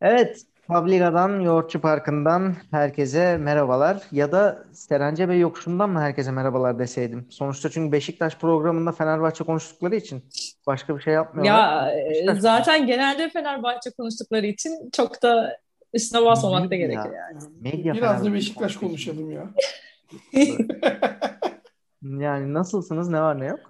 Evet, Publiga'dan, Yoğurtçu Parkı'ndan herkese merhabalar. Ya da Serence Bey yokuşundan mı herkese merhabalar deseydim? Sonuçta çünkü Beşiktaş programında Fenerbahçe konuştukları için başka bir şey yapmıyorlar. Ya Beşiktaş zaten genelde Fenerbahçe konuştukları için çok da üstüne basmamak da gerekir yani. medya Biraz da Beşiktaş konuşalım ya. Yani nasılsınız, ne var ne yok?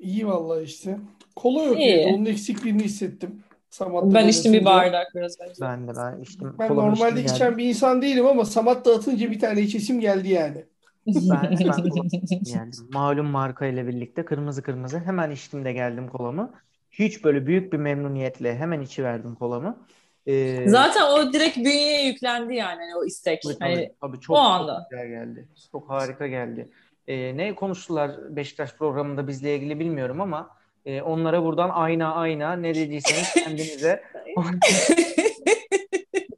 İyi vallahi işte. Kola yok. Onun eksikliğini hissettim. Samat Ben içtim bir bardak biraz önce. Ben de ben içtim, Ben içtim normalde geldim. içen bir insan değilim ama Samat dağıtınca bir tane içesim geldi yani. Ben içtim geldim. Malum marka ile birlikte kırmızı kırmızı hemen içtim de geldim kolamı. Hiç böyle büyük bir memnuniyetle hemen içiverdim kolamı. Ee, Zaten o direkt bünyeye yüklendi yani hani o istek. Tabii, Hani tabii, o Çok, çok anda. güzel geldi. Çok harika geldi. Ee, ne konuştular Beşiktaş programında bizle ilgili bilmiyorum ama e, onlara buradan ayna ayna ne dediyseniz kendinize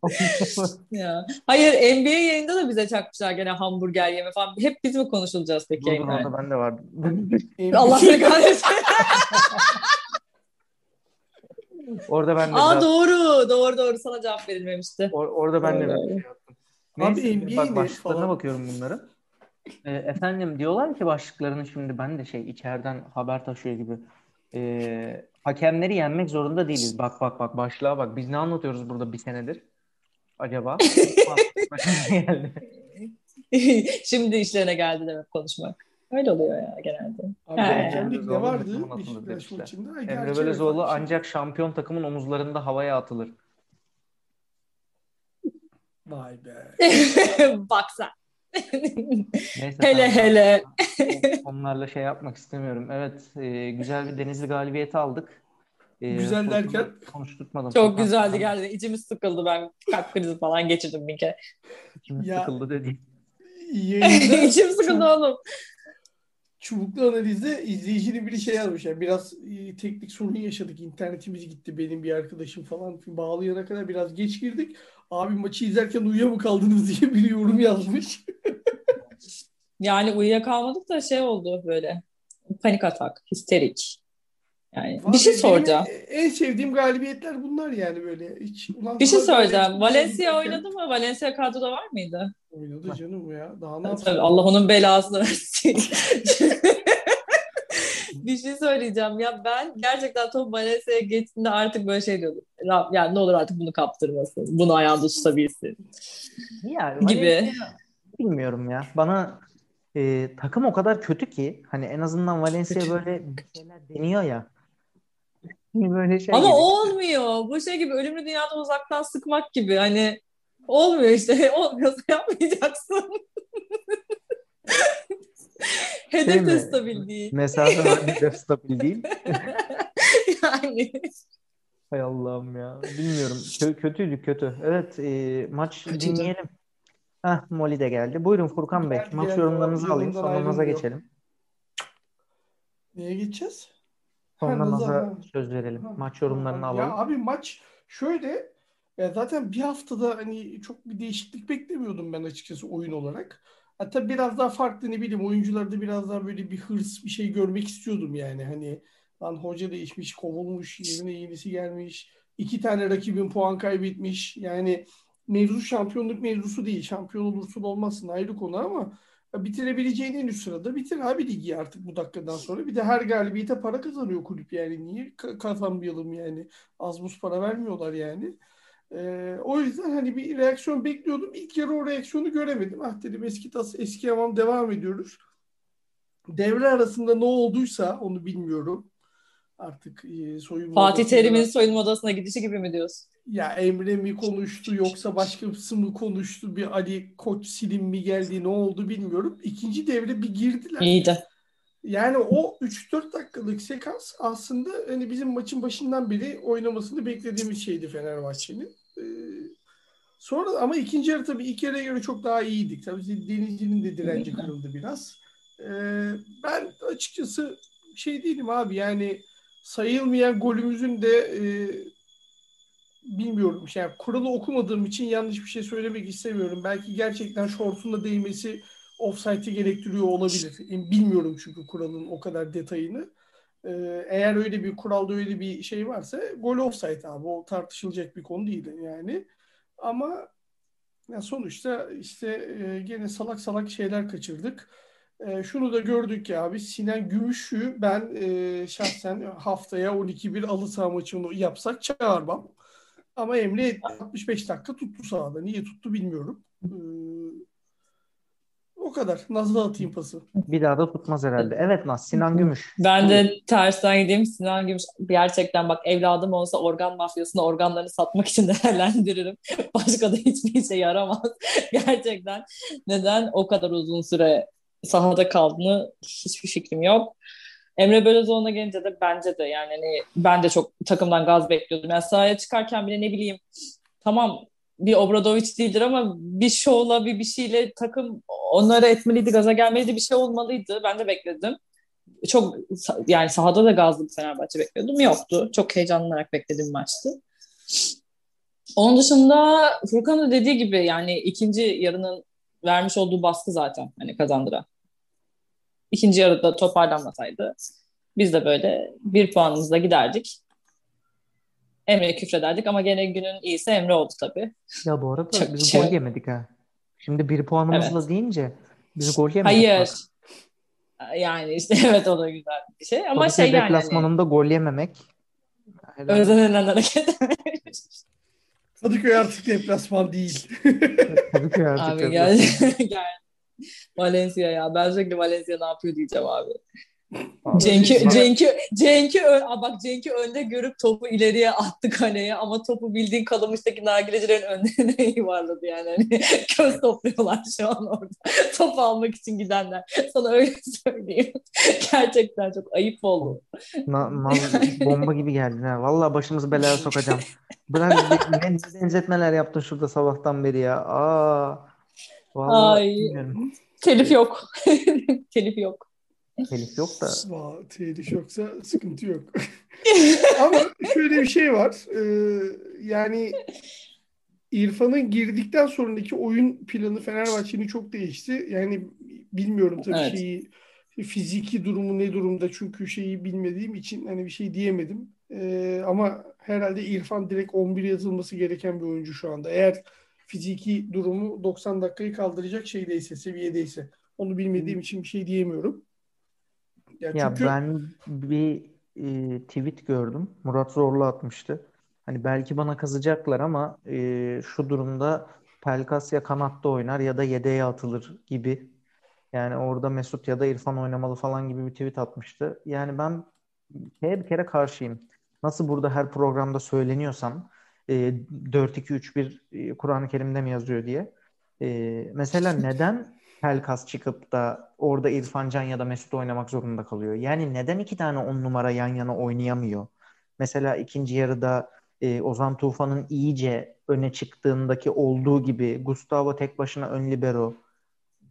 Ya. Hayır NBA yayında da bize çakmışlar gene hamburger yeme falan. Hep biz mi konuşulacağız peki Dur, yayınlarda? orada ben de vardım. Allah seni kahretsin. Orada ben de Aa biraz, doğru. Doğru doğru. Sana cevap verilmemişti. or- orada ben de biraz Doğru. şey yaptım. Abi Neyse, NBA bak başlıklarına falan? bakıyorum bunların. Ee, efendim diyorlar ki başlıklarını şimdi ben de şey içeriden haber taşıyor gibi. Ee, hakemleri yenmek zorunda değiliz. Bak bak bak başlığa bak. Biz ne anlatıyoruz burada bir senedir acaba? Şimdi işlerine geldi demek konuşmak. Öyle oluyor ya genelde. Abi ne vardı Beşiktaş maçında? Emre evet. ancak şampiyon takımın omuzlarında havaya atılır. Vay be. Bak sen. Neyse hele tamam. hele. Onlarla şey yapmak istemiyorum. Evet, e, güzel bir Denizli galibiyeti aldık. E, Güzel derken? konuşturtmadım. Çok Furkan güzeldi geldi. İçimiz sıkıldı. Ben kalp krizi falan geçirdim bir kere. içimiz Ya sıkıldı dedi. yayında İçim sıkıldı oğlum. Çubuklu analizde izleyicinin biri şey yazmış. Yani biraz e, teknik sorun yaşadık. İnternetimiz gitti benim bir arkadaşım falan. Bağlayana kadar biraz geç girdik. Abi maçı izlerken uyuya kaldınız diye bir yorum yazmış. Yani uyuyakalmadık da şey oldu böyle. Panik atak, histerik. Yani bir Vallahi şey benim soracağım. en sevdiğim galibiyetler bunlar yani böyle. Hiç, ulan Bir şey soracağım. Valencia oynadı mı? Valencia kadroda var mıydı? Oynadı canım ya. Daha ne yapsın? tabii. Allah onun belasını versin. Bir şey söyleyeceğim. Ya ben gerçekten top Valencia'ya geçtiğinde artık böyle şey diyordum. "Rab- Yani ne olur artık bunu kaptırmasın. Bunu ayağında tutabilsin. Ya Gibi. Valencia bilmiyorum ya. Bana e, takım o kadar kötü ki hani en azından Valencia Kötü. böyle bir şeyler deniyor ya. Hani Böyle şey Ama gibi. olmuyor. Bu şey gibi ölümlü dünyada uzaktan sıkmak gibi. Hani olmuyor işte. Olmuyorsa yapmayacaksın. Şey Hedef de mi? stabil değil. Mesafe var, hedef stabil değil. Yani. Hay Allah'ım ya. Bilmiyorum. Kö- kötüydü kötü. Evet e, maç Kötüydü. dinleyelim. Heh, Molly de geldi. Buyurun Furkan Bey. Maç yorumlarınızı alayım. ayrılmıyor. geçelim. Neye geçeceğiz? Ha Sonra naza ha. söz verelim. Ha, Maç yorumlarını. Ya alalım. abi maç şöyle ya zaten bir haftada hani çok bir değişiklik beklemiyordum ben açıkçası oyun olarak. Hatta biraz daha farklı ne bileyim oyuncularda biraz daha böyle bir hırs bir şey görmek istiyordum yani. Hani lan hoca değişmiş, kovulmuş, yerine yenisi gelmiş. iki tane rakibin puan kaybetmiş. Yani mevzu şampiyonluk mevzusu değil. Şampiyon olursun olmazsın ayrı konu ama ya bitirebileceğin en üst sırada bitir abi ligi artık bu dakikadan sonra. Bir de her galibiyete para kazanıyor kulüp yani. Niye ka- kazanmayalım yani? Az buz para vermiyorlar yani. Ee, o yüzden hani bir reaksiyon bekliyordum. İlk yarı o reaksiyonu göremedim. Ah dedim eski tas eski yaman devam ediyoruz. Devre arasında ne olduysa onu bilmiyorum. Artık e, soyunma Fatih odasında Terim'in soyunma odasına gidişi gibi mi diyorsun? ya Emre mi konuştu yoksa başkası mı konuştu? Bir Ali Koç Silim mi geldi? Ne oldu bilmiyorum. İkinci devre bir girdiler. İyiydi. Yani o 3-4 dakikalık sekans aslında hani bizim maçın başından beri oynamasını beklediğimiz şeydi Fenerbahçe'nin. Ee, sonra ama ikinci yarı tabii ilk yarıya göre çok daha iyiydik. Tabii Denizli'nin de direnci kırıldı biraz. Ee, ben açıkçası şey değilim abi yani sayılmayan golümüzün de e, bilmiyorum. Yani kuralı okumadığım için yanlış bir şey söylemek istemiyorum. Belki gerçekten şortunda değmesi offside'i gerektiriyor olabilir. Bilmiyorum çünkü kuralın o kadar detayını. Ee, eğer öyle bir kuralda öyle bir şey varsa gol offside abi. O tartışılacak bir konu değil yani. Ama ya sonuçta işte e, gene salak salak şeyler kaçırdık. E, şunu da gördük ya abi Sinan Gümüş'ü ben e, şahsen haftaya 12-1 alı saha maçını yapsak çağırmam. Ama Emre 65 dakika tuttu sahada. Niye tuttu bilmiyorum. E, o kadar. Nazlı atayım pası. Bir daha da tutmaz herhalde. Evet Naz, Sinan Gümüş. Ben de tersten gideyim. Sinan Gümüş gerçekten bak evladım olsa organ mafyasına organlarını satmak için değerlendiririm. Başka da hiçbir işe yaramaz. gerçekten neden o kadar uzun süre sahada kaldığını hiçbir fikrim yok. Emre Belözoğlu'na gelince de bence de yani hani ben de çok takımdan gaz bekliyordum. Yani sahaya çıkarken bile ne bileyim tamam bir Obradoviç değildir ama bir şovla bir bir şeyle takım onlara etmeliydi, gaza gelmeliydi bir şey olmalıydı. Ben de bekledim. Çok yani sahada da gazlı bir Fenerbahçe bekliyordum. Yoktu. Çok heyecanlanarak beklediğim maçtı. Onun dışında Furkan'ın dediği gibi yani ikinci yarının vermiş olduğu baskı zaten hani kazandıran. İkinci yarıda toparlanmasaydı biz de böyle bir puanımızla giderdik. Emre'ye küfrederdik ama gene günün iyisi Emre oldu tabii. Ya bu arada Çok biz şey- gol yemedik ha. Şimdi bir puanımızla Evet. deyince biz gol yemedik. Hayır. bak. Yani işte evet o da güzel bir şey ama Kadıköy şey yani hani, deplasmanında gol yememek. Özenilen hareket. Kadıköy artık deplasman değil. Kadıköy artık abi gel gel. Valencia ya. Ben sürekli Valencia ne yapıyor diyeceğim abi. Cenk'i Cenk'i Cenk'i bak Cenk'i önde görüp topu ileriye attı kaleye ama topu bildiğin kalamıştaki nargilecilerin önlerine yuvarladı yani. Hani göz topluyorlar şu an orada. Topu almak için gidenler. Sana öyle söyleyeyim. Gerçekten çok ayıp oldu. Na, na- bomba gibi geldin ha. Vallahi başımızı belaya sokacağım. Bırak ne benzetmeler yaptın şurada sabahtan beri ya. Aa. Vallahi Ay. bilmiyorum. Telif yok. Telif yok. Telif yok da. Vah, telif yoksa sıkıntı yok. Ama şöyle bir şey var. Ee, yani İrfan'ın girdikten sonraki oyun planı Fenerbahçe'nin çok değişti. Yani bilmiyorum tabii Evet. şeyi fiziki durumu ne durumda çünkü şeyi bilmediğim için hani bir şey diyemedim. Ee, ama herhalde İrfan direkt 11 yazılması gereken bir oyuncu şu anda. Eğer fiziki durumu 90 dakikayı kaldıracak şeydeyse, seviyedeyse. Onu bilmediğim için bir şey diyemiyorum. Ya Ya çünkü ben bir e, tweet gördüm. Murat Zorlu atmıştı. Hani belki bana kızacaklar ama e, şu durumda Pelkas ya kanatta oynar ya da yedeğe atılır gibi. Yani orada Mesut ya da İrfan oynamalı falan gibi bir tweet atmıştı. Yani ben bir kere karşıyım. Nasıl burada her programda söyleniyorsam e, 4-2-3-1 e, Kur'an-ı Kerim'de mi yazıyor diye. E, mesela neden Pelkas çıkıp da orada İrfan Can ya da Mesut oynamak zorunda kalıyor? Yani neden iki tane on numara yan yana oynayamıyor? Mesela ikinci yarıda e, Ozan Tufan'ın iyice öne çıktığındaki olduğu gibi Gustavo tek başına ön libero,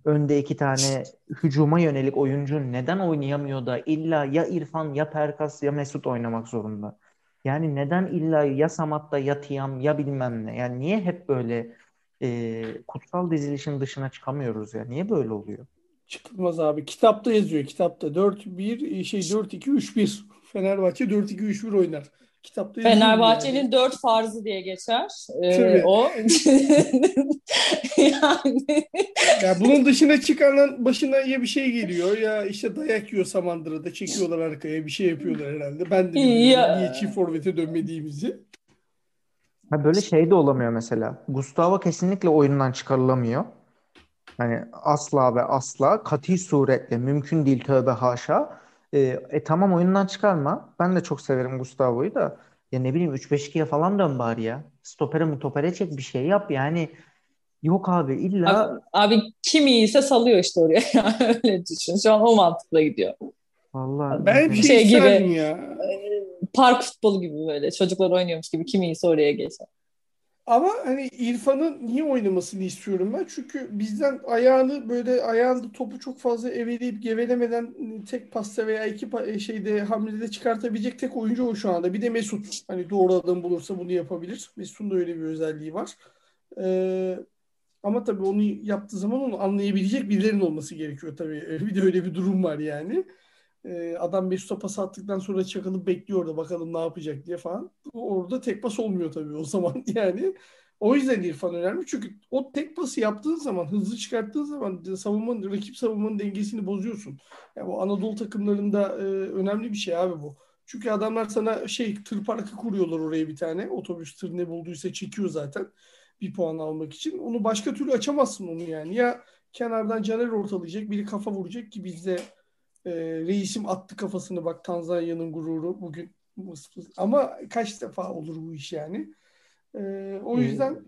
önde iki tane hücuma yönelik oyuncu neden oynayamıyor da illa ya İrfan ya Pelkas ya Mesut oynamak zorunda? Yani neden illa ya Samat'ta ya Tiam ya bilmem ne? Yani niye hep böyle e, kutsal dizilişin dışına çıkamıyoruz ya? Niye böyle oluyor? Çıkılmaz abi. Kitapta yazıyor. Kitapta 4-1 şey 4-2-3-1. Fenerbahçe 4-2-3-1 oynar. Kitapta Fenerbahçe'nin yani. dört farzı diye geçer. Ee, Tabii. o. yani Ya bunun dışına çıkarılan başına ya bir şey geliyor ya işte dayak yiyor Samandıra'da çekiyorlar arkaya bir şey yapıyorlar herhalde. Ben de Ya. niye çift forvete dönmediğimizi. Ha böyle şey de olamıyor mesela. Gustavo kesinlikle oyundan çıkarılamıyor. Hani asla ve asla kati suretle mümkün değil tövbe haşa. E, e tamam oyundan çıkarma. Ben de çok severim Gustavo'yu da. Ya ne bileyim 3-5-2'ye falan dön bari ya. Stopere mutopere çek bir şey yap yani. Yok abi illa abi, abi kim iyiyse salıyor işte oraya. Öyle düşün. Şu an o mantıkla gidiyor. vallahi Ben Bir şey, şey gibi. isterdim ya. Park futbolu gibi böyle. Çocuklar oynuyormuş gibi kim iyiyse oraya geçer. Ama hani İrfan'ın niye oynamasını istiyorum ben? Çünkü bizden ayağını böyle ayağında topu çok fazla eveleyip gevelemeden tek pasta veya iki pa- şeyde hamlede çıkartabilecek tek oyuncu o şu anda. Bir de Mesut. Hani doğru adam bulursa bunu yapabilir. Mesut'un da öyle bir özelliği var. Ee, ama tabii onu yaptığı zaman onu anlayabilecek birilerinin olması gerekiyor tabii. Bir de öyle bir durum var yani. E, adam Mesut'a pas attıktan sonra Çakal'ı bekliyor orada bakalım ne yapacak diye falan. Orada tek pas olmuyor tabii o zaman yani. O yüzden İrfan önemli. Çünkü o tek pası yaptığın zaman, hızlı çıkarttığın zaman savunmanın, rakip savunmanın dengesini bozuyorsun. Yani bu Anadolu takımlarında e, önemli bir şey abi bu. Çünkü adamlar sana şey tır parkı kuruyorlar oraya bir tane. Otobüs tır ne bulduysa çekiyor zaten. Bir puan almak için. Onu başka türlü açamazsın onu yani. Ya kenardan Caner ortalayacak, biri kafa vuracak ki bizde e, reisim attı kafasını bak Tanzanya'nın gururu bugün. Ama kaç defa olur bu iş yani. E, o yüzden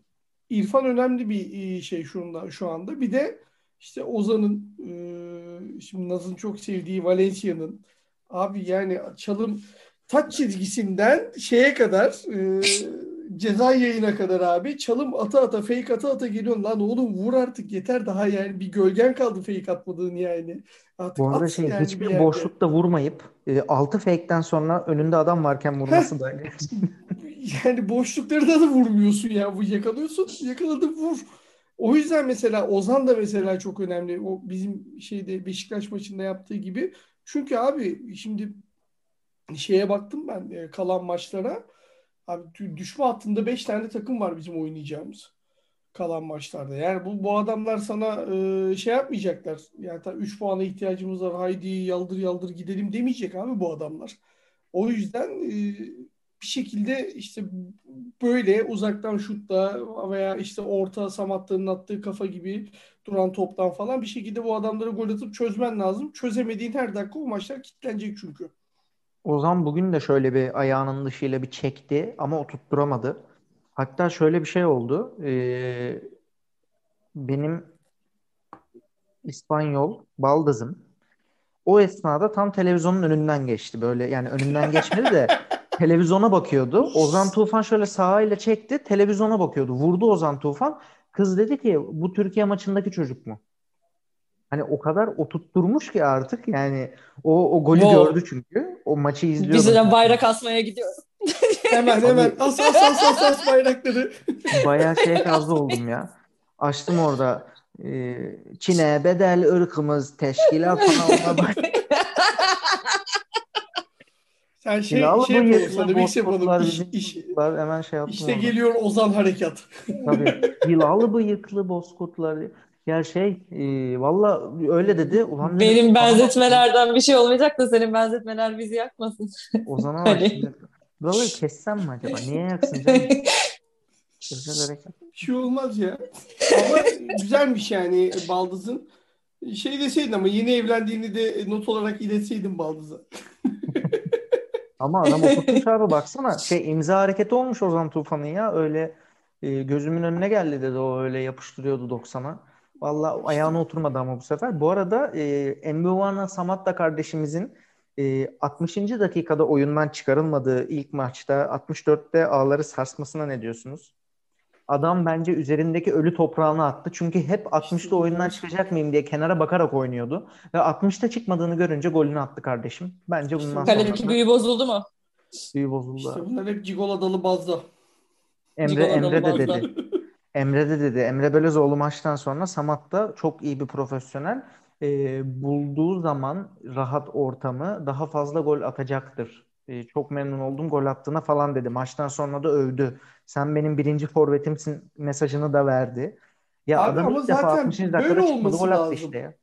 İrfan önemli bir şey şunda, şu anda. Bir de işte Ozan'ın e, şimdi Naz'ın çok sevdiği Valencia'nın abi yani çalım taç çizgisinden şeye kadar e, ceza yayına kadar abi çalım ata ata fake ata ata geliyorsun lan oğlum vur artık yeter daha yani bir gölgen kaldı fake atmadığın yani. Artık Bu arada şey yani hiçbir boşlukta vurmayıp e, 6 fake'ten sonra önünde adam varken vurması da yani boşlukları da, da vurmuyorsun ya. Bu yakalıyorsun, yakaladın vur. O yüzden mesela Ozan da mesela çok önemli. O bizim şeyde Beşiktaş maçında yaptığı gibi. Çünkü abi şimdi şeye baktım ben e, kalan maçlara. Abi düşme hattında 5 tane takım var bizim oynayacağımız kalan maçlarda. Yani bu, bu adamlar sana e, şey yapmayacaklar. Yani 3 puana ihtiyacımız var. Haydi yaldır yaldır gidelim demeyecek abi bu adamlar. O yüzden e, bir şekilde işte böyle uzaktan şutla veya işte orta Samatta'nın attığı kafa gibi duran toptan falan bir şekilde bu adamları gol atıp çözmen lazım. Çözemediğin her dakika o maçlar kilitlenecek çünkü. Ozan bugün de şöyle bir ayağının dışıyla bir çekti ama o tutturamadı. Hatta şöyle bir şey oldu. Ee, benim İspanyol baldızım o esnada tam televizyonun önünden geçti. Böyle yani önünden geçmedi de televizyona bakıyordu. Ozan Tufan şöyle sağıyla çekti. Televizyona bakıyordu. Vurdu Ozan Tufan. Kız dedi ki bu Türkiye maçındaki çocuk mu? Hani o kadar oturtturmuş ki artık yani o o golü wow. gördü çünkü. O maçı izliyor. Biz de bayrak asmaya gidiyoruz. hemen hemen as as as as, as bayrakları. Bayağı şey fazla oldum ya. Açtım orada e, Çin'e bedel ırkımız teşkilat falan bak. Sen şey, Hilal şey yapalım sana bir şey yapalım. İş, iş, hemen şey yaptım. İşte geliyor Ozan Harekat. Tabii. Hilal bıyıklı bozkurtlar. Ya şey e, valla öyle dedi. Ulan Benim dedim, benzetmelerden bir şey olmayacak da senin benzetmeler bizi yakmasın. Ozan'a bak şimdi. Buraları kessem mi acaba? Niye yaksın canım? Bir şey olmaz ya. Ama güzelmiş yani Baldız'ın. Şey deseydin ama yeni evlendiğini de not olarak iletseydin Baldız'a. ama adam okutmuş abi baksana. Şey imza hareketi olmuş Ozan Tufan'ın ya. Öyle e, gözümün önüne geldi dedi o öyle yapıştırıyordu 90'a. Valla ayağına oturmadı ama bu sefer. Bu arada e, Mbuvana Samatta kardeşimizin e, 60. dakikada oyundan çıkarılmadığı ilk maçta 64'te ağları sarsmasına ne diyorsunuz? Adam bence üzerindeki ölü toprağını attı. Çünkü hep 60'ta oyundan çıkacak mıyım diye kenara bakarak oynuyordu. Ve 60'ta çıkmadığını görünce golünü attı kardeşim. Bence bundan sonra... Kaledeki büyü bozuldu mu? Büyü bozuldu. İşte bunlar hep Cigol dalı bazda. Emre, Emre de dedi. Emre de dedi. Emre Belözoğlu maçtan sonra Samat da çok iyi bir profesyonel. E, bulduğu zaman rahat ortamı daha fazla gol atacaktır. E, çok memnun oldum gol attığına falan dedi. Maçtan sonra da övdü. Sen benim birinci forvetimsin mesajını da verdi. Ya Abi adam ama ilk defa 60. dakikada çıkmadı gol attı işte ya.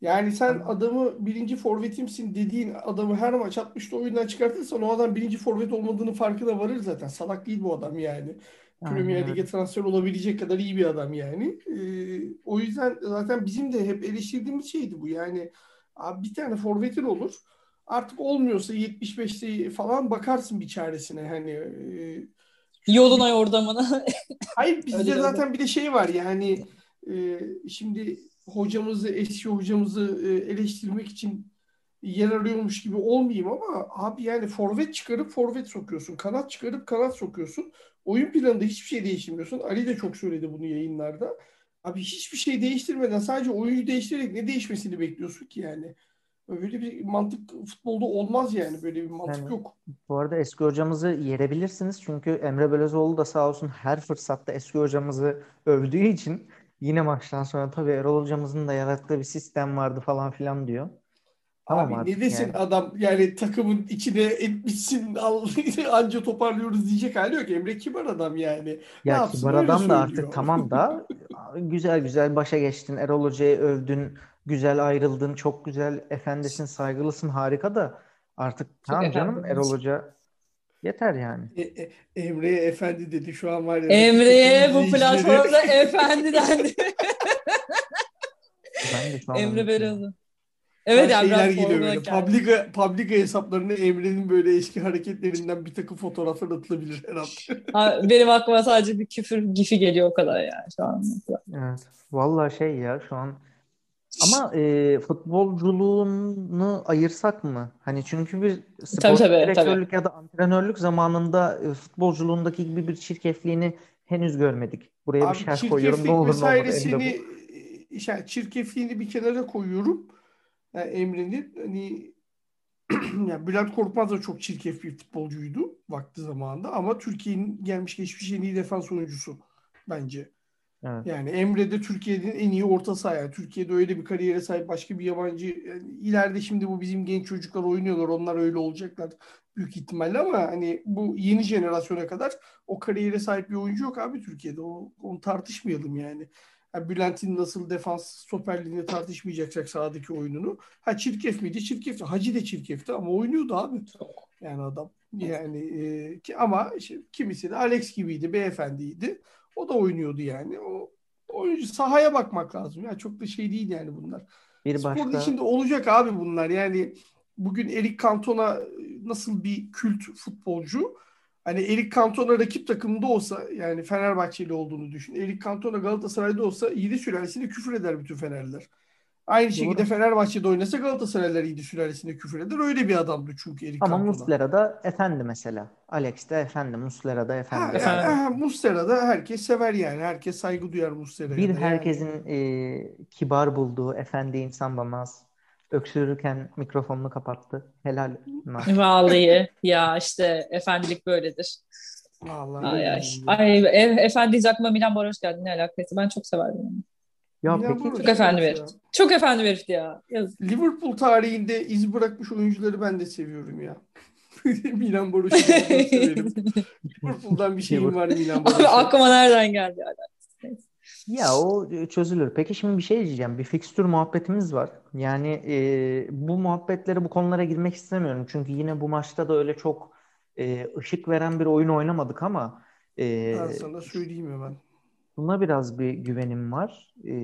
Yani sen adamı birinci forvetimsin dediğin adamı her maç 60'ta oyundan çıkartırsan o adam birinci forvet olmadığını farkına varır zaten. Salak değil bu adam yani. Premier Lig'e transfer olabilecek kadar iyi bir adam yani. Ee, o yüzden zaten bizim de hep eleştirdiğimiz şeydi bu. Yani abi bir tane forvetin olur. Artık olmuyorsa 75'te falan bakarsın bir çaresine hani. E, Yoluna yordamına. Hayır bizde zaten bir de şey var yani e, şimdi hocamızı eski hocamızı e, eleştirmek için yer arıyormuş gibi olmayayım ama abi yani forvet çıkarıp forvet sokuyorsun. Kanat çıkarıp kanat sokuyorsun. Oyun planında hiçbir şey değiştirmiyorsun. Ali de çok söyledi bunu yayınlarda. Abi hiçbir şey değiştirmeden sadece oyuncu değiştirerek ne değişmesini bekliyorsun ki yani? Böyle bir mantık futbolda olmaz yani. Böyle bir mantık yani, yok. Bu arada eski hocamızı yerebilirsiniz. Çünkü Emre Belözoğlu da sağ olsun her fırsatta eski hocamızı övdüğü için yine maçtan sonra tabii Erol hocamızın da yarattığı bir sistem vardı falan filan diyor. Tamam Abi artık ne desin yani. adam yani takımın içine etmişsin al- anca toparlıyoruz diyecek hali yok. Emre kibar adam yani. Ne Ya yapsın Kibar öyle adam da artık söylüyor. tamam da güzel güzel başa geçtin. Erol Hoca'yı övdün. Güzel ayrıldın. Çok güzel efendisin, saygılısın. Harika da artık tamam canım efendi. Erol Hoca yeter yani. E, e, Emre'ye efendi dedi şu an var ya. Emre'ye bu platformda efendi dendi. Emre Beralı. Evet yani şeyler geliyor böyle. yani. Publica, publica hesaplarına Emre'nin böyle eski hareketlerinden bir takım fotoğraflar atılabilir her hafta. Ha, Benim aklıma sadece bir küfür gifi geliyor o kadar yani şu an. Evet. Vallahi şey ya şu an ama e, futbolculuğunu ayırsak mı? Hani çünkü bir spor Tabii, tabii, direktörlük ya da antrenörlük zamanında e, futbolculuğundaki gibi bir çirkefliğini henüz görmedik. Buraya bir Abi şerh koyuyorum. Ne olur ne bu. e, yani çirkefliğini bir kenara koyuyorum. Yani Emre'nin hani yani Bülent Korkmaz da çok çirkef bir futbolcuydu vakti zamanında ama Türkiye'nin gelmiş geçmiş en iyi defans oyuncusu bence. Evet. Yani Emre de Türkiye'nin en iyi orta saha. Yani Türkiye'de öyle bir kariyere sahip başka bir yabancı yani ileride şimdi bu bizim genç çocuklar oynuyorlar. Onlar öyle olacaklar büyük ihtimalle ama hani bu yeni jenerasyona kadar o kariyere sahip bir oyuncu yok abi Türkiye'de. O, onu tartışmayalım yani. Yani Bülent'in nasıl defans stoperliğini tartışmayacaksak sahadaki oyununu. Ha çirkef miydi? Çirkefti. Hacı de çirkefti ama oynuyordu abi. Yani adam. Yani e, ki ama işte, kimisi de Alex gibiydi, beyefendiydi. O da oynuyordu yani. O oyuncu sahaya bakmak lazım. Ya çok da şey değil yani bunlar. Bir Sporun başka içinde olacak abi bunlar. Yani bugün Eric Cantona nasıl bir kült futbolcu? Hani Eric Cantona rakip takımında olsa yani Fenerbahçeli olduğunu düşün. Eric Cantona Galatasaray'da olsa Yiğidi sülalesine küfür eder bütün Fenerliler. Aynı şekilde Fenerbahçe'de oynasa Galatasaraylılar Yiğidi sülalesine küfür eder. Öyle bir adamdı çünkü Eric ama Cantona. Muslera da efendi mesela. Alex de efendi, Muslera da Ha, efendi. yani, ha, Muslera'da herkes sever yani. Herkes saygı duyar Muslera'ya Bir da. Yani herkesin e, kibar bulduğu efendi insan Bamaz. Öksürürken mikrofonunu kapattı. Helal. Vallahi ya işte efendilik böyledir. vallahi Ay ay. Ay e, efendi deyince aklıma Milan Baroş geldi. Ne alakası? Ben çok severdim onu. Ya Milan peki Baroş Çok efendi bir ya. Çok efendi bir ya. Yazık. Liverpool tarihinde iz bırakmış oyuncuları ben de seviyorum ya. Milan Baroş'u severim. Liverpool'dan bir şeyim var Milan Baroş'a. aklıma nereden geldi hala? Ya o çözülür. Peki şimdi bir şey diyeceğim. Bir fikstür muhabbetimiz var. Yani e, bu muhabbetlere, bu konulara girmek istemiyorum. Çünkü yine bu maçta da öyle çok e, ışık veren bir oyun oynamadık ama e, Ben sana söyleyeyim hemen. buna biraz bir güvenim var. E,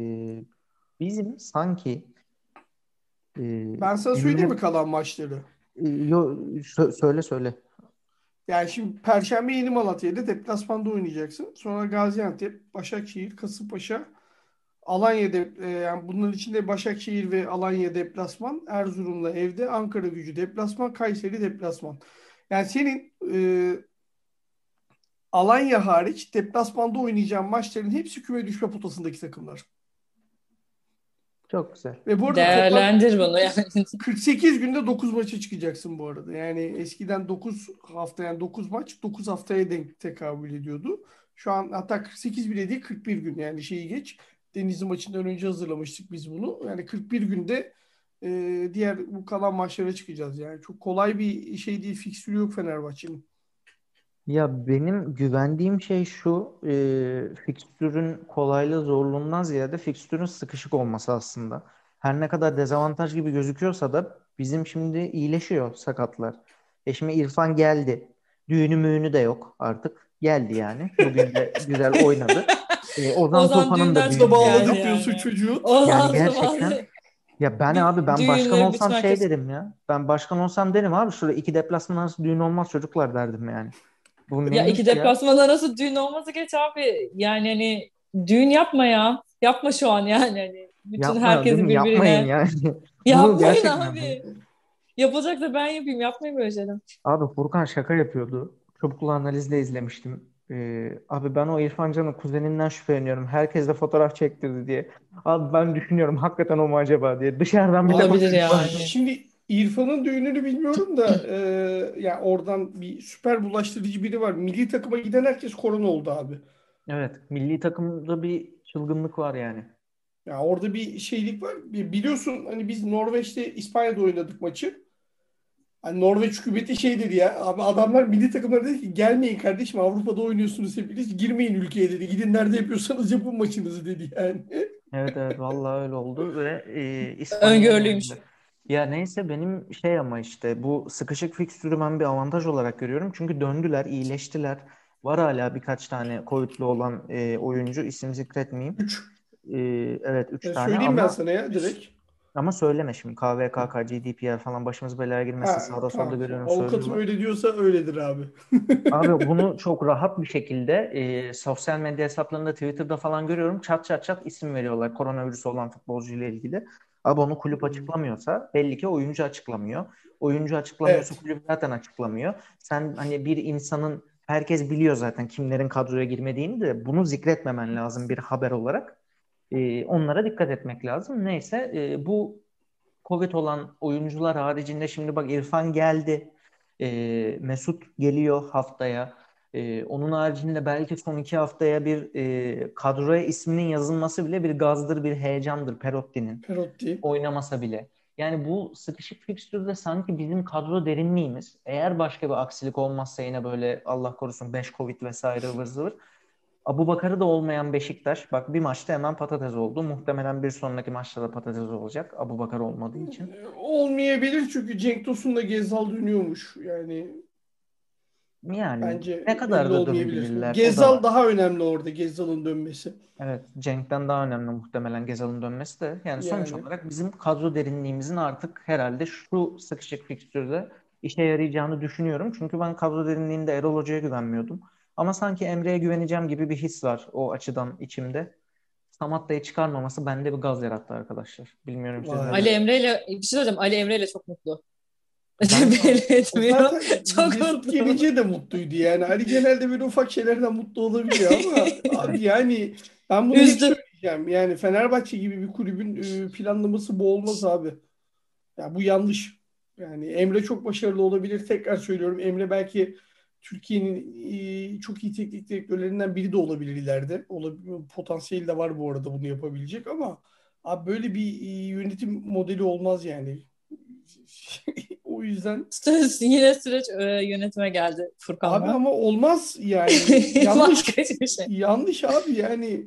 bizim sanki e, Ben sana söyleyeyim mi kalan maçları? e, yo, sö- söyle söyle. Yani şimdi Perşembe Yeni Malatya'da deplasmanda oynayacaksın. Sonra Gaziantep, Başakşehir, Kasımpaşa, Alanya dep e, yani bunların içinde Başakşehir ve Alanya deplasman, Erzurum'la evde, Ankara Gücü deplasman, Kayseri deplasman. Yani senin e, Alanya hariç deplasmanda oynayacağın maçların hepsi küme düşme potasındaki takımlar. Çok güzel. Ve bu arada toplam Değerlendir bunu yani. 48 günde 9 maça çıkacaksın bu arada. Yani eskiden 9 hafta yani 9 maç 9 haftaya denk tekabül ediyordu. Şu an hatta 48 bile değil 41 gün yani şeyi geç. Denizli maçından önce hazırlamıştık biz bunu. Yani 41 günde e, diğer bu kalan maçlara çıkacağız. Yani çok kolay bir şey değil. Fikstürü yok Fenerbahçe'nin. Ya benim güvendiğim şey şu, e, fikstürün kolaylığı zorluğundan ziyade fikstürün sıkışık olması aslında. Her ne kadar dezavantaj gibi gözüküyorsa da bizim şimdi iyileşiyor sakatlar. E şimdi İrfan geldi. Düğünü müğünü de yok artık. Geldi yani. Bugün de güzel oynadı. E, Ozan Ozan Tufan'ın da düğünü Bağlı Yani, yani. çocuğu. O Yani lazım gerçekten abi. ya ben abi ben başkan düğünleri olsam bütün şey herkes- derim ya. Ben başkan olsam derim abi şurada iki deplasman arası düğün olmaz çocuklar derdim yani. Bu Ya iki deplasmanda nasıl düğün olması geç abi. Yani hani düğün yapma ya. Yapma şu an yani. Hani bütün Yapma herkesi değil mi? Yapmayın birbirine. yani. Yapmayın gerçekten abi. Yapılacak da ben yapayım. Yapmayın böyle şeyler. Abi Furkan şaka yapıyordu. Çubuklu analizle izlemiştim. Ee, abi ben o İrfan Can'ın kuzeninden şüpheleniyorum. Herkes de fotoğraf çektirdi diye. Abi ben düşünüyorum hakikaten o mu acaba diye. Dışarıdan bir de Olabilir bakıyorum. yani. Şimdi İrfan'ın düğününü bilmiyorum da e, yani oradan bir süper bulaştırıcı biri var. Milli takıma giden herkes korona oldu abi. Evet, milli takımda bir çılgınlık var yani. Ya orada bir şeylik var. Biliyorsun hani biz Norveç'te İspanya'da oynadık maçı. Hani Norveç hükümeti şey dedi ya. Abi adamlar milli takımlar dedi ki gelmeyin kardeşim Avrupa'da oynuyorsunuz hepiniz. Girmeyin ülkeye dedi. Gidin nerede yapıyorsanız yapın maçınızı dedi yani. Evet evet vallahi öyle oldu ve e, İspanya Öngörülüymüş. Ya neyse benim şey ama işte bu sıkışık fikstürü ben bir avantaj olarak görüyorum. Çünkü döndüler, iyileştiler. Var hala birkaç tane Covid'li olan e, oyuncu isim zikretmeyeyim. 3. E, evet 3 Ya tane söyleyeyim ben ama sana ya direkt. ama söyleme şimdi KVKK, GDPR falan başımız belaya girmesin Ha, sağda solda tamam. görüyorum Avukatım öyle diyorsa öyledir abi. Abi bunu çok rahat bir şekilde e, sosyal medya hesaplarında Twitter'da falan görüyorum. Çat çat çat isim veriyorlar koronavirüsü olan futbolcuyla ilgili. Abi onu kulüp açıklamıyorsa belli ki oyuncu açıklamıyor. Oyuncu açıklamıyorsa Evet. kulüp zaten açıklamıyor. Sen hani bir insanın herkes biliyor zaten kimlerin kadroya girmediğini de bunu zikretmemen lazım bir haber olarak. E, onlara dikkat etmek lazım. Neyse e, bu Covid olan oyuncular haricinde şimdi bak İrfan geldi. E, Mesut geliyor haftaya. E, onun haricinde belki son iki haftaya bir e, kadroya isminin yazılması bile bir gazdır, bir heyecandır Perotti'nin. Perotti. Oynamasa bile. Yani bu sıkışık fikstürde sanki bizim kadro derinliğimiz eğer başka bir aksilik olmazsa yine böyle Allah korusun 5 Covid vesaire ıvır zıvır. Abu Bakar'ı da olmayan Beşiktaş bak bir maçta hemen patates oldu. Muhtemelen bir sonraki maçta da patates olacak Abu Bakar olmadığı için. Olmayabilir çünkü Cenk Tosun'la Gezal dönüyormuş. Yani Yani bence ne kadar da dönebilirler. da Gezal var. daha önemli orada Gezal'ın dönmesi. Evet, Cenk'ten daha önemli muhtemelen Gezal'ın dönmesi de. Yani sonuç Yani olarak bizim kadro derinliğimizin artık herhalde şu sıkışık fikstürde işe yarayacağını düşünüyorum. Çünkü ben kadro derinliğinde Erol Hoca'ya güvenmiyordum. Ama sanki Emre'ye güveneceğim gibi bir his var o açıdan içimde. Samatta'yı çıkarmaması bende bir gaz yarattı arkadaşlar. Bilmiyorum siz Ali? Emre ile bir şey söyleyeceğim. Ali Emre ile çok mutlu. Ben Belli etmiyor. Çok mutlu. gelince de mutluydu yani. Ali genelde böyle ufak şeylerden mutlu olabiliyor ama abi yani ben bunu hep Üzdü. söyleyeceğim. Yani Fenerbahçe gibi bir kulübün e, planlaması bu olmaz abi. Ya bu yanlış. Yani Emre çok başarılı olabilir. Tekrar söylüyorum. Emre belki Türkiye'nin e, çok iyi teknik direktörlerinden biri de olabilir ileride. Potansiyeli de var bu arada bunu yapabilecek ama abi böyle bir e, yönetim modeli olmaz yani. O yüzden Yine süreç e, yönetime geldi abi Furkan'la. ama olmaz yani. Yanlış. Hiçbir şey. Yanlış abi yani.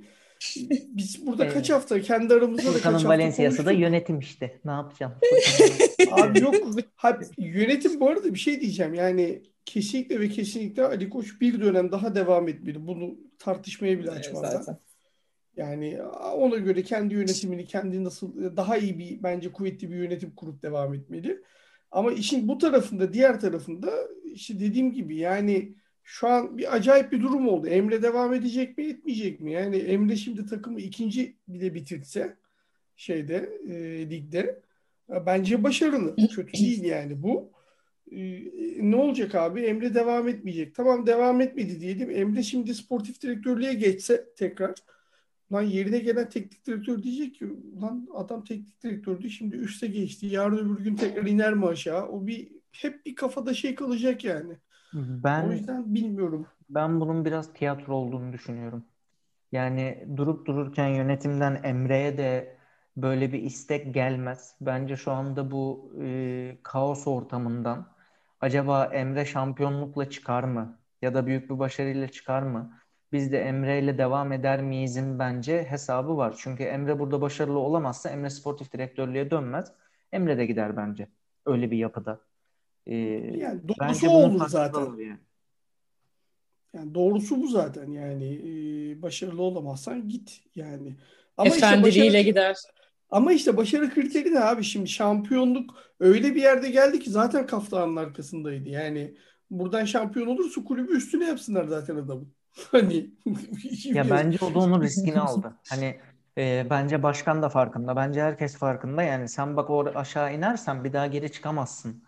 Biz burada kaç Ee, hafta kendi aramızda da kaç hafta Valencia'sı da yönetim işte. Ne yapacağım? Abi yok. Ha, yönetim bu arada bir şey diyeceğim. Yani kesinlikle ve kesinlikle Ali Koç bir dönem daha devam etmeli. Bunu tartışmaya bile Evet, ben. zaten. Yani ona göre kendi yönetimini, kendi nasıl daha iyi bir bence kuvvetli bir yönetim kurup devam etmeli. Ama işin bu tarafında, diğer tarafında işte dediğim gibi yani şu an bir acayip bir durum oldu. Emre devam edecek mi, etmeyecek mi? Yani Emre şimdi takımı ikinci bile bitirse şeyde e, ligde ya bence başarılı. Kötü değil yani bu. E, ne olacak abi? Emre devam etmeyecek. Tamam devam etmedi diyelim. Emre şimdi sportif direktörlüğe geçse tekrar Lan yerine gelen teknik direktör diyecek ki lan adam teknik direktördü şimdi üste geçti. Yarın öbür gün tekrar iner mi aşağı? O bir hep bir kafada şey kalacak yani. O Ben yüzden bilmiyorum. ben bunun biraz tiyatro olduğunu düşünüyorum. Yani durup dururken yönetimden Emre'ye de böyle bir istek gelmez. Bence şu anda bu e, kaos ortamından acaba Emre şampiyonlukla çıkar mı? Ya da büyük bir başarıyla çıkar mı? Biz de Emre ile devam eder miyizin bence hesabı var. Çünkü Emre burada başarılı olamazsa Emre sportif direktörlüğe dönmez. Emre de gider bence. Öyle bir yapıda. E, Yani doğrusu olur zaten. yani. Yani doğrusu bu zaten yani Ee, başarılı olamazsan git yani. Ama işte Efendiliğiyle başarı gider. ama işte başarı kriteri ne abi şimdi şampiyonluk öyle bir yerde geldi ki zaten kaftanın arkasındaydı. Yani buradan şampiyon olursa kulübü üstüne yapsınlar zaten adamın. Hani Ya bence o da onun riskini aldı. Hani e, bence başkan da farkında. Bence herkes farkında. Yani sen bak orada aşağı inersen bir daha geri çıkamazsın.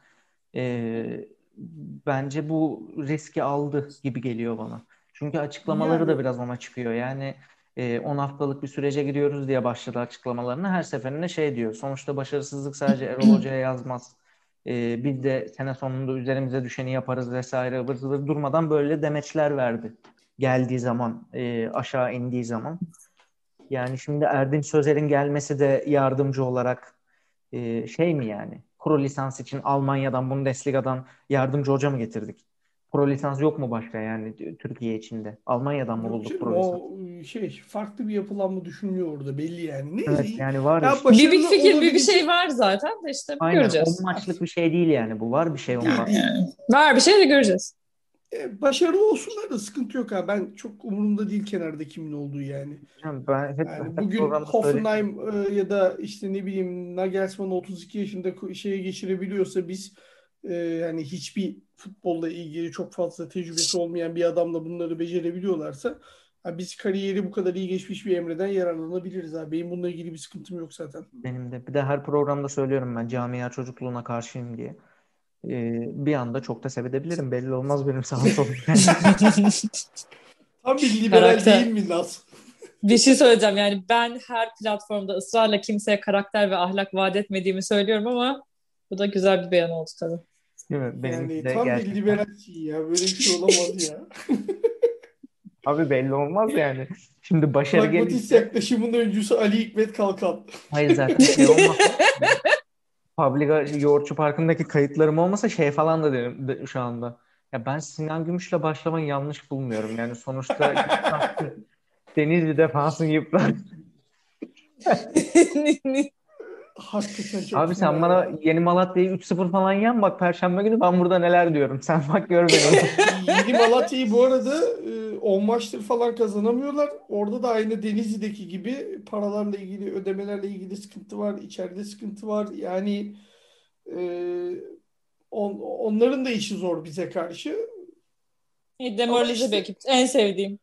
E, bence bu riski aldı gibi geliyor bana. Çünkü açıklamaları da yani biraz ona çıkıyor. Yani e, 10 haftalık bir sürece giriyoruz diye başladı açıklamalarını. Her seferinde şey diyor. Sonuçta başarısızlık sadece Erol Hoca'ya yazmaz. E, biz de sene sonunda üzerimize düşeni yaparız vesaire zıvır durmadan böyle demeçler verdi. Geldiği zaman, e, aşağı indiği zaman. Yani şimdi Erdinç Sözer'in gelmesi de yardımcı olarak e, şey mi yani? Pro lisans için Almanya'dan, Bundesliga'dan yardımcı hoca mı getirdik? Pro lisans yok mu başka yani Türkiye içinde? Almanya'dan mı bulduk pro lisans? o şey farklı bir yapılanma düşünüyor orada belli yani. Neyse. Evet yani var Ya işte. Bir bir fikir, bir bir olabilecek- şey var zaten de işte Aynen göreceğiz. 10 maçlık bir şey değil yani bu. Var bir şey. Yani. Var bir şey de göreceğiz. E, başarılı olsunlar da sıkıntı yok ha. Ben çok umurumda değil kenarda kimin olduğu yani. Ben hep, Yani hep bugün. Hoffenheim e, ya da işte ne bileyim Nagelsmann 32 yaşında şeye geçirebiliyorsa biz e, yani hiçbir futbolla ilgili çok fazla tecrübesi olmayan bir adamla bunları becerebiliyorlarsa ha, biz kariyeri bu kadar iyi geçmiş bir Emre'den yararlanabiliriz abi. Benim bununla ilgili bir sıkıntım yok zaten. Benim de. Bir de her programda söylüyorum ben camia çocukluğuna karşıyım diye. Bir anda çok da sevebilirim. Belli olmaz benim sağım solum. Tam bir liberal Karakter. değil mi Naz? Bir şey söyleyeceğim yani ben her platformda ısrarla kimseye karakter ve ahlak vaat etmediğimi söylüyorum ama bu da güzel bir beyan oldu tabii. Değil mi? Benimki Yani de tam bir gerçekten. liberal şey ya. Böyle bir şey olamaz ya. Abi belli olmaz yani. Şimdi başarı Pragmatist gelirse yaklaşımın öncüsü Ali Hikmet Kalkan. hayır zaten şey olmaz. Publica Yoğurtçu Parkı'ndaki kayıtlarım olmasa şey falan da derim de- şu anda. Ya ben Sinan Gümüş'le başlamayı yanlış bulmuyorum. Yani sonuçta Denizli defansın yıprar. Hakikaten Abi sen bana ya. Yeni Malatya'yı 3-0 falan yen bak Perşembe günü ben burada neler diyorum. Sen bak gör beni. Yeni Malatya'yı bu arada e, 10 maçtır falan kazanamıyorlar. Orada da aynı Denizli'deki gibi paralarla ilgili, ödemelerle ilgili sıkıntı var. içeride sıkıntı var. Yani e, on- onların da işi zor bize karşı. Demoralize işte- bir ekip. En sevdiğim.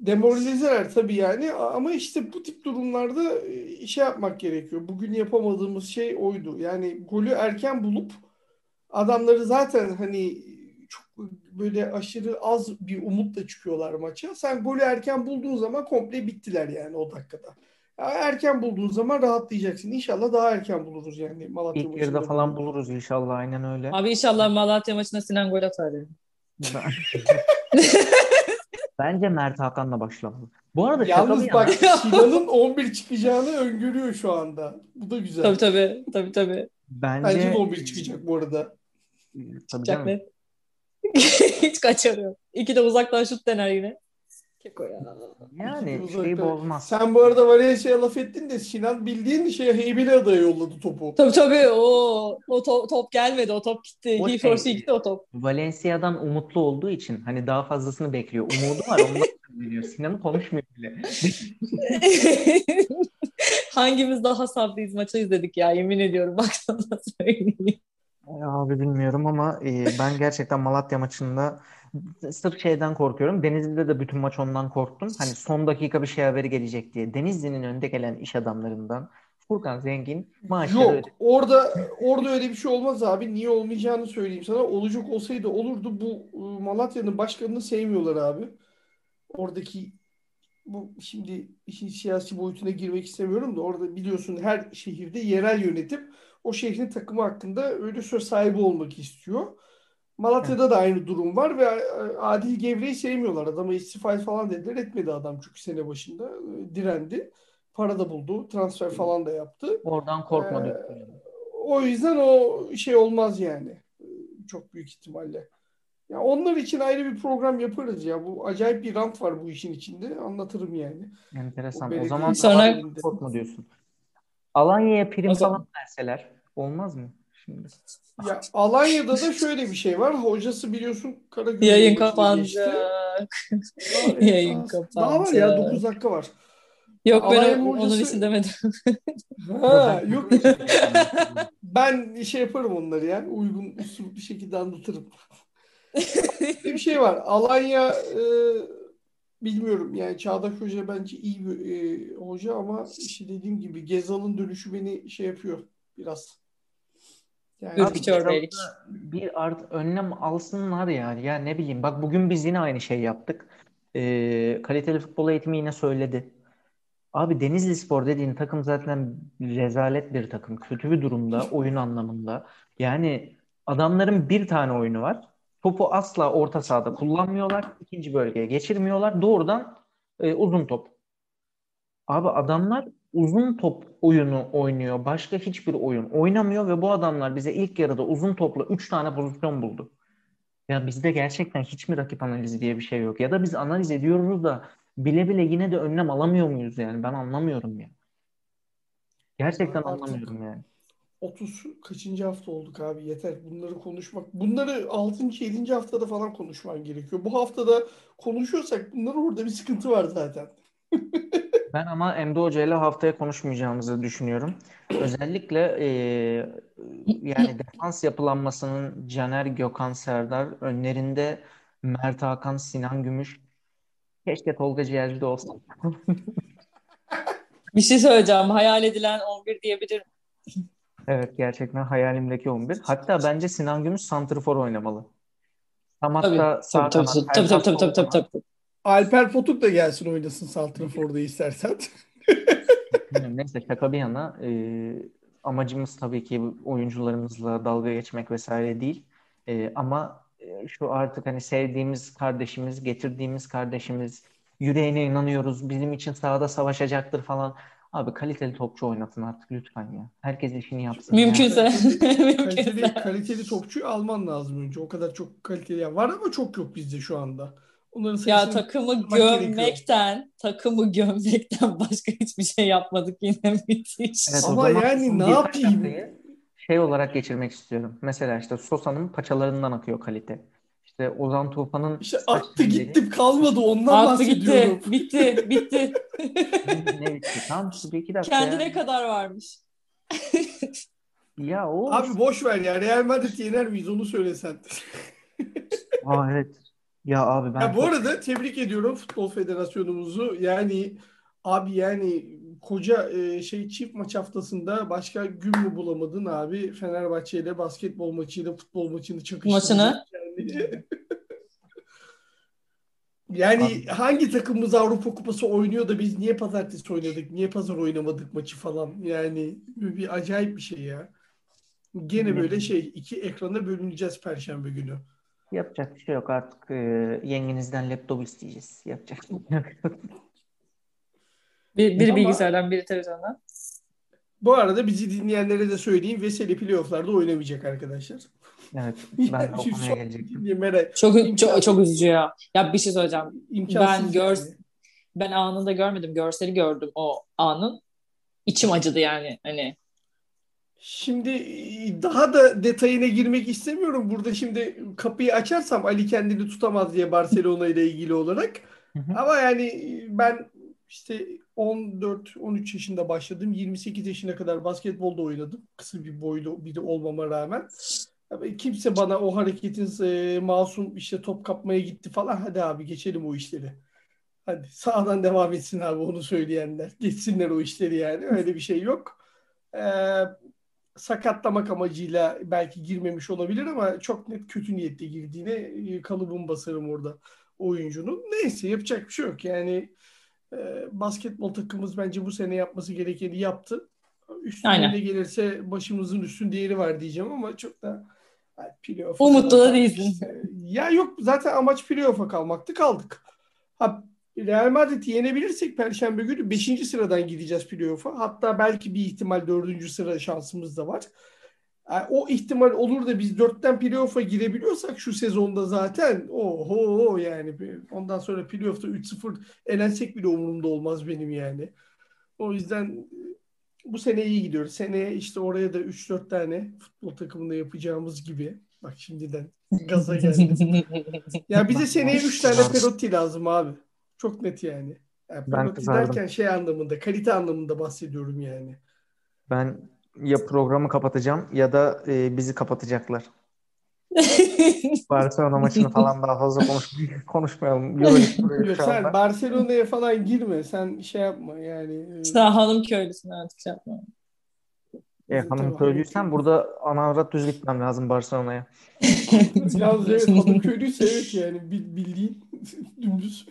Demoralizeler tabii yani ama işte bu tip durumlarda e, şey yapmak gerekiyor. Bugün yapamadığımız şey oydu. Yani golü erken bulup adamları zaten hani çok böyle aşırı az bir umutla çıkıyorlar maça. Sen golü erken bulduğun zaman komple bittiler yani o dakikada. Ya erken bulduğun zaman rahatlayacaksın. İnşallah daha erken buluruz yani Malatya İlk yarıda maçında falan buluruz inşallah aynen öyle. Abi inşallah Malatya maçında Sinan gol atar. yani. Ben- Bence Mert Hakan'la başlamalı. Bu arada Yalnız bak Sinan'ın 11 çıkacağını öngörüyor şu anda. Bu da güzel. Tabii tabii. Tabii tabii. Bence bence de 11 çıkacak bu arada. tabii Çıkacak canım. net. Hiç kaçarıyor. İki de uzaktan şut dener yine. Keko ya. Yani şeyi bozmaz. Sen bu arada Valencia'ya laf ettin de Sinan bildiğin şey Heybeli adaya yolladı topu. Tabii tabii. O, o top, top gelmedi. O top gitti. O He şey- force gitti o top. Valencia'dan umutlu olduğu için hani daha fazlasını bekliyor. Umudu var ondan söylüyor. Sinan'ı konuşmuyor bile. Hangimiz daha sabrıyız maçı izledik ya yemin ediyorum bak sana söyleyeyim. Abi bilmiyorum ama e, ben gerçekten Malatya maçında sırf şeyden korkuyorum. Denizli'de de bütün maç ondan korktum. Hani son dakika bir şey haberi gelecek diye. Denizli'nin önde gelen iş adamlarından Furkan Zengin maaşları Yok ödedi. orada orada öyle bir şey olmaz abi. Niye olmayacağını söyleyeyim sana. Olacak olsaydı olurdu. Bu e, Malatya'nın başkanını sevmiyorlar abi. Oradaki bu şimdi işin siyasi boyutuna girmek istemiyorum da orada biliyorsun her şehirde yerel yönetim o şehrin takımı hakkında öyle söz sahibi olmak istiyor. Malatya'da da aynı durum var ve e, Adil Gevre'yi sevmiyorlar. Adama istifa falan dediler. Etmedi adam çünkü sene başında. E, Direndi. Para da buldu. Transfer falan da yaptı. Oradan korkma Ee, diyor. O yüzden o şey olmaz yani. Ee, Çok büyük ihtimalle. Ya onlar için ayrı bir program yaparız ya. Bu acayip bir rant var bu işin içinde. Anlatırım yani. Enteresan. O O zaman Sonra- daha korkma diyorsun. Alanya'ya prim zaman- falan verseler olmaz mı şimdi? Ya Alanya'da da şöyle bir şey var. Hocası biliyorsun Karagümrük Yayın başına geçti. kapanacak. Daha- Yayın var ya kapanacak. 9 dakika var. Yok ben Alanya'nın o- onun hocası- için demedim. Ha, yok. Ben şey yaparım onları yani. Uygun usul bir şekilde anlatırım. bir şey var. Alanya e, bilmiyorum yani Çağdaş Hoca bence iyi bir e, hoca ama işte dediğim gibi Gezal'ın dönüşü beni şey yapıyor biraz. Yani belki. da Bir art önlem alsınlar yani. Ya ne bileyim bak bugün biz yine aynı şey yaptık. Ee, kaliteli futbol eğitimi yine söyledi. Abi Denizli Spor dediğin takım zaten rezalet bir takım. Kötü bir durumda oyun anlamında. Yani adamların bir tane oyunu var. Topu asla orta sahada kullanmıyorlar. İkinci bölgeye geçirmiyorlar. Doğrudan e, uzun top. Abi adamlar uzun top oyunu oynuyor. Başka hiçbir oyun oynamıyor ve bu adamlar bize ilk yarıda uzun topla 3 tane pozisyon buldu. Ya bizde gerçekten hiç mi rakip analizi diye bir şey yok? Ya da biz analiz ediyoruz da bile bile yine de önlem alamıyor muyuz yani? Ben anlamıyorum ya. Gerçekten Artık- anlamıyorum yani. 30 kaçıncı hafta olduk abi yeter bunları konuşmak. Bunları 6. 7. haftada falan konuşman gerekiyor. Bu haftada konuşuyorsak bunların orada bir sıkıntı var zaten. Ben ama Emre Hoca ile haftaya konuşmayacağımızı düşünüyorum. Özellikle e, yani defans yapılanmasının Caner, Gökhan, Serdar önlerinde Mert Hakan, Sinan Gümüş. Keşke Tolga Ciğerci de olsa. Bir şey söyleyeceğim. Hayal edilen 11 diyebilirim. Evet gerçekten hayalimdeki 11. Hatta bence Sinan Gümüş santrfor oynamalı. Tam Tabii. hatta Tabii tabii tabii tabii Erdal tabii tabii sol tabii. tabii. Alper Potuk da gelsin oynasın Santrafor'da istersen. Neyse şaka bir yana e, amacımız tabii ki oyuncularımızla dalga geçmek vesaire değil. E, ama e, şu artık hani sevdiğimiz kardeşimiz, getirdiğimiz kardeşimiz, yüreğine inanıyoruz, bizim için sahada savaşacaktır falan. Abi kaliteli topçu oynatın artık lütfen ya. Herkes işini yapsın ya. Mümkünse. kaliteli, Mümkünse. kaliteli topçuyu alman lazım önce. O kadar çok kaliteli var ama çok yok bizde şu anda. Onların Ya takımı tutmak gerekiyor. gömmekten, takımı gömmekten başka hiçbir şey yapmadık yine müthiş. Evet, o Ama yani ne yapayım? Şey olarak geçirmek istiyorum. Mesela işte Sosa'nın paçalarından akıyor kalite. İşte Ozan Tufan'ın İşte attı gittim kalmadı ondan Attı gitti, bahsediyorum. bitti, bitti. Ne, ne bitti? Tamam şu bir iki dakika Kendine ya. kadar varmış. Ya o Abi boş ver ya Real Madrid yener miyiz onu söylesen. Aa, evet. Ya abi ben Ya bu çok- arada tebrik ediyorum Futbol Federasyonumuzu. Yani abi yani koca e, şey çift maç haftasında başka gün mü bulamadın abi Fenerbahçe ile basketbol maçıyla futbol maçını çakıştırdın. Maçını. Yani, yani Abi. hangi takımımız Avrupa Kupası oynuyor da biz niye pazartesi oynadık, niye pazar oynamadık maçı falan. Yani bir acayip bir şey ya. Gene böyle şey iki ekrana bölüneceğiz Perşembe günü. Yapacak bir şey yok artık. e, yengenizden laptop isteyeceğiz. Yapacak bir şey yok. Bir, biri Ama- bilgisayardan, biri televizyondan. Bu arada bizi dinleyenlere de söyleyeyim Veseli playofflarda oynamayacak arkadaşlar. Evet. Ben de Yani o şu konuya son gelecektim. dinlemere Çok, çok, çok üzücü ya. Ya bir şey söyleyeceğim. imkansız Ben gör- yani. Ben anında görmedim. Görseli gördüm o anın. İçim acıdı yani. Hani Şimdi e, daha da detayına girmek istemiyorum. Burada şimdi kapıyı açarsam Ali kendini tutamaz diye Barcelona ile ilgili olarak. Hı hı. Ama yani e, ben işte 14-13 yaşında başladım. 28 yaşına kadar basketbolda oynadım. Kısa bir boylu biri olmama rağmen. Kimse bana o hareketin e, masum işte top kapmaya gitti falan. Hadi abi geçelim o işleri. Hadi sağdan devam etsin abi onu söyleyenler. Geçsinler o işleri yani. Öyle bir şey yok. Ee, sakatlamak amacıyla belki girmemiş olabilir ama çok net kötü niyetle girdiğine e, kalıbımı basarım orada oyuncunun. Neyse yapacak bir şey yok. Yani e, basketbol takımımız bence bu sene yapması gerekeni yaptı. Üstüne Aynen. ne gelirse başımızın üstün değeri var diyeceğim ama çok da yani playoff'a Umutlu da değilsin. Ya yok zaten amaç playoff'a kalmaktı kaldık. Ha, Real Madrid'i yenebilirsek Perşembe günü 5. sıradan gideceğiz playoff'a. Hatta belki bir ihtimal 4. sıra şansımız da var. Yani o ihtimal olur da biz 4'ten playoff'a girebiliyorsak şu sezonda zaten oho yani ondan sonra playoff'ta 3-0 elensek bile umurumda olmaz benim yani. O yüzden bu sene iyi gidiyoruz. Seneye işte oraya da 3-4 tane futbol takımında yapacağımız gibi. Bak şimdiden gaza geldim. Ya bize seneye 3 tane Perotti lazım abi. Çok net yani. yani Ben kızardım. derken şey anlamında, kalite anlamında bahsediyorum yani. Ben ya programı kapatacağım ya da e, bizi kapatacaklar. Barcelona maçını falan daha fazla konuş konuşmayalım. Yok, şu sen. Barcelona'ya falan girme. Sen şey yapma yani. e, Sen hanım köylüsün artık şey yapma. E, hanım köylüysen burada ana avrat düz gitmem lazım Barcelona'ya. Yalnız evet hanım köylüyse evet yani bil- bildiğin dümdüz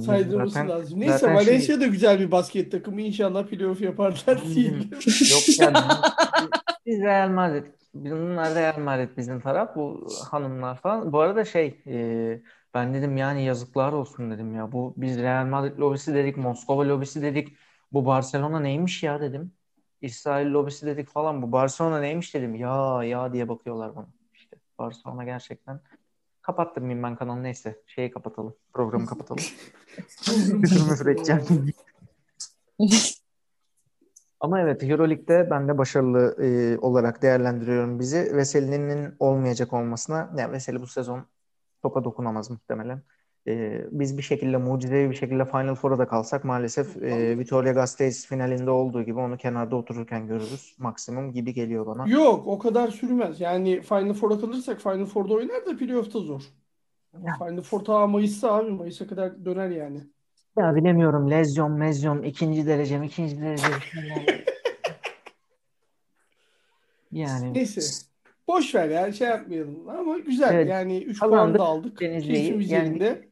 saydırması Zaten- lazım. Neyse zaten şey- Valencia da güzel bir basket takımı. İnşallah playoff yaparlar diye. Yok yani biz Real Madrid. Bunlar Real Madrid bizim taraf. Bu hanımlar falan. Bu arada şey e, Ben dedim yani yazıklar olsun dedim ya. Bu biz Real Madrid lobisi dedik, Moskova lobisi dedik. Bu Barcelona neymiş ya dedim. İsrail lobisi dedik falan. Bu Barcelona neymiş dedim. Ya ya diye bakıyorlar bana. İşte Barcelona gerçekten. Kapattım ben kanalı neyse. Şeyi kapatalım. Programı kapatalım. Küfür müfür edeceğim. Ama evet Euroleague'de ben de başarılı e, olarak değerlendiriyorum bizi. Veseli'nin olmayacak olmasına. Yani Veseli bu sezon topa dokunamaz muhtemelen. E, biz bir şekilde mucizevi bir şekilde Final Four'a da kalsak maalesef e, Vitoria Gasteiz finalinde olduğu gibi onu kenarda otururken görürüz. Maksimum gibi geliyor bana. Yok o kadar sürmez. Yani Final Four'a kalırsak Final Four'da oynar da playoff'ta zor. Ya. Final Four ta Mayıs'ta abi. Mayıs'a kadar döner yani. Ya bilemiyorum. Lezyon, mezyon, ikinci derecem, ikinci derece. Yani Neyse. Boş ver ya şey yapmayalım ama güzel Evet, yani 3 puan da aldık. Denizli'yi. Yani- yerinde.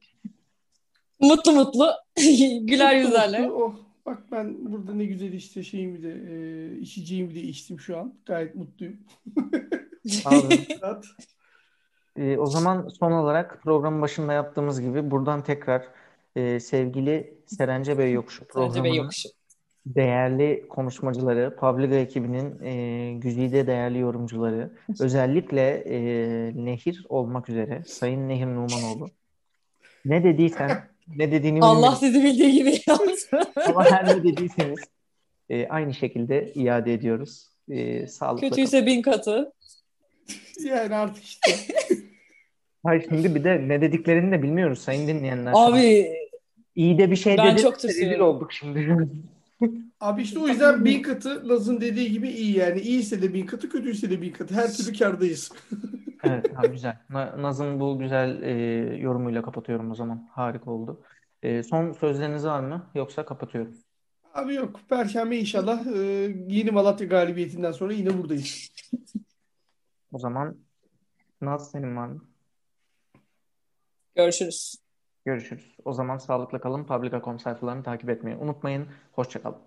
Mutlu mutlu. Güler Mutlu yüzlerle. mutlu, Oh, bak ben burada ne güzel işte şeyimi de e, içeceğimi de içtim şu an. Gayet mutluyum. abi, e, o zaman son olarak programın başında yaptığımız gibi buradan tekrar e, sevgili Serence Bey Yokuşu Bey programının yokuşu. değerli konuşmacıları, Publica ekibinin e, güzide değerli yorumcuları, özellikle e, Nehir olmak üzere, Sayın Nehir Numanoğlu. Ne dediysen, ne dediğini Allah bilmiyorum sizi bildiği gibi yapsın. ama her ne dediyseniz e, aynı şekilde iade ediyoruz. E, sağlıkla kalın. Kötüyse bin katı. Yani artık işte. Hayır şimdi bir de ne dediklerini de bilmiyoruz sayın dinleyenler. Abi İyi de bir şey Ben dediniz çok rezil olduk şimdi. Abi işte o yüzden bin katı Laz'ın dediği gibi iyi yani. İyiyse de bin katı, kötüyse de bin katı. Her türlü kârdayız. Evet, ha, güzel. Na- Naz'ın bu güzel e, yorumuyla kapatıyorum o zaman. Harika oldu. E, son sözleriniz var mı? Yoksa kapatıyorum. Abi yok. Perşembe inşallah e, yeni Malatya galibiyetinden sonra yine buradayız. O zaman Naz senin var mı? görüşürüz. Görüşürüz. O zaman sağlıkla kalın. Publica.com sayfalarını takip etmeyi unutmayın. Hoşça kalın.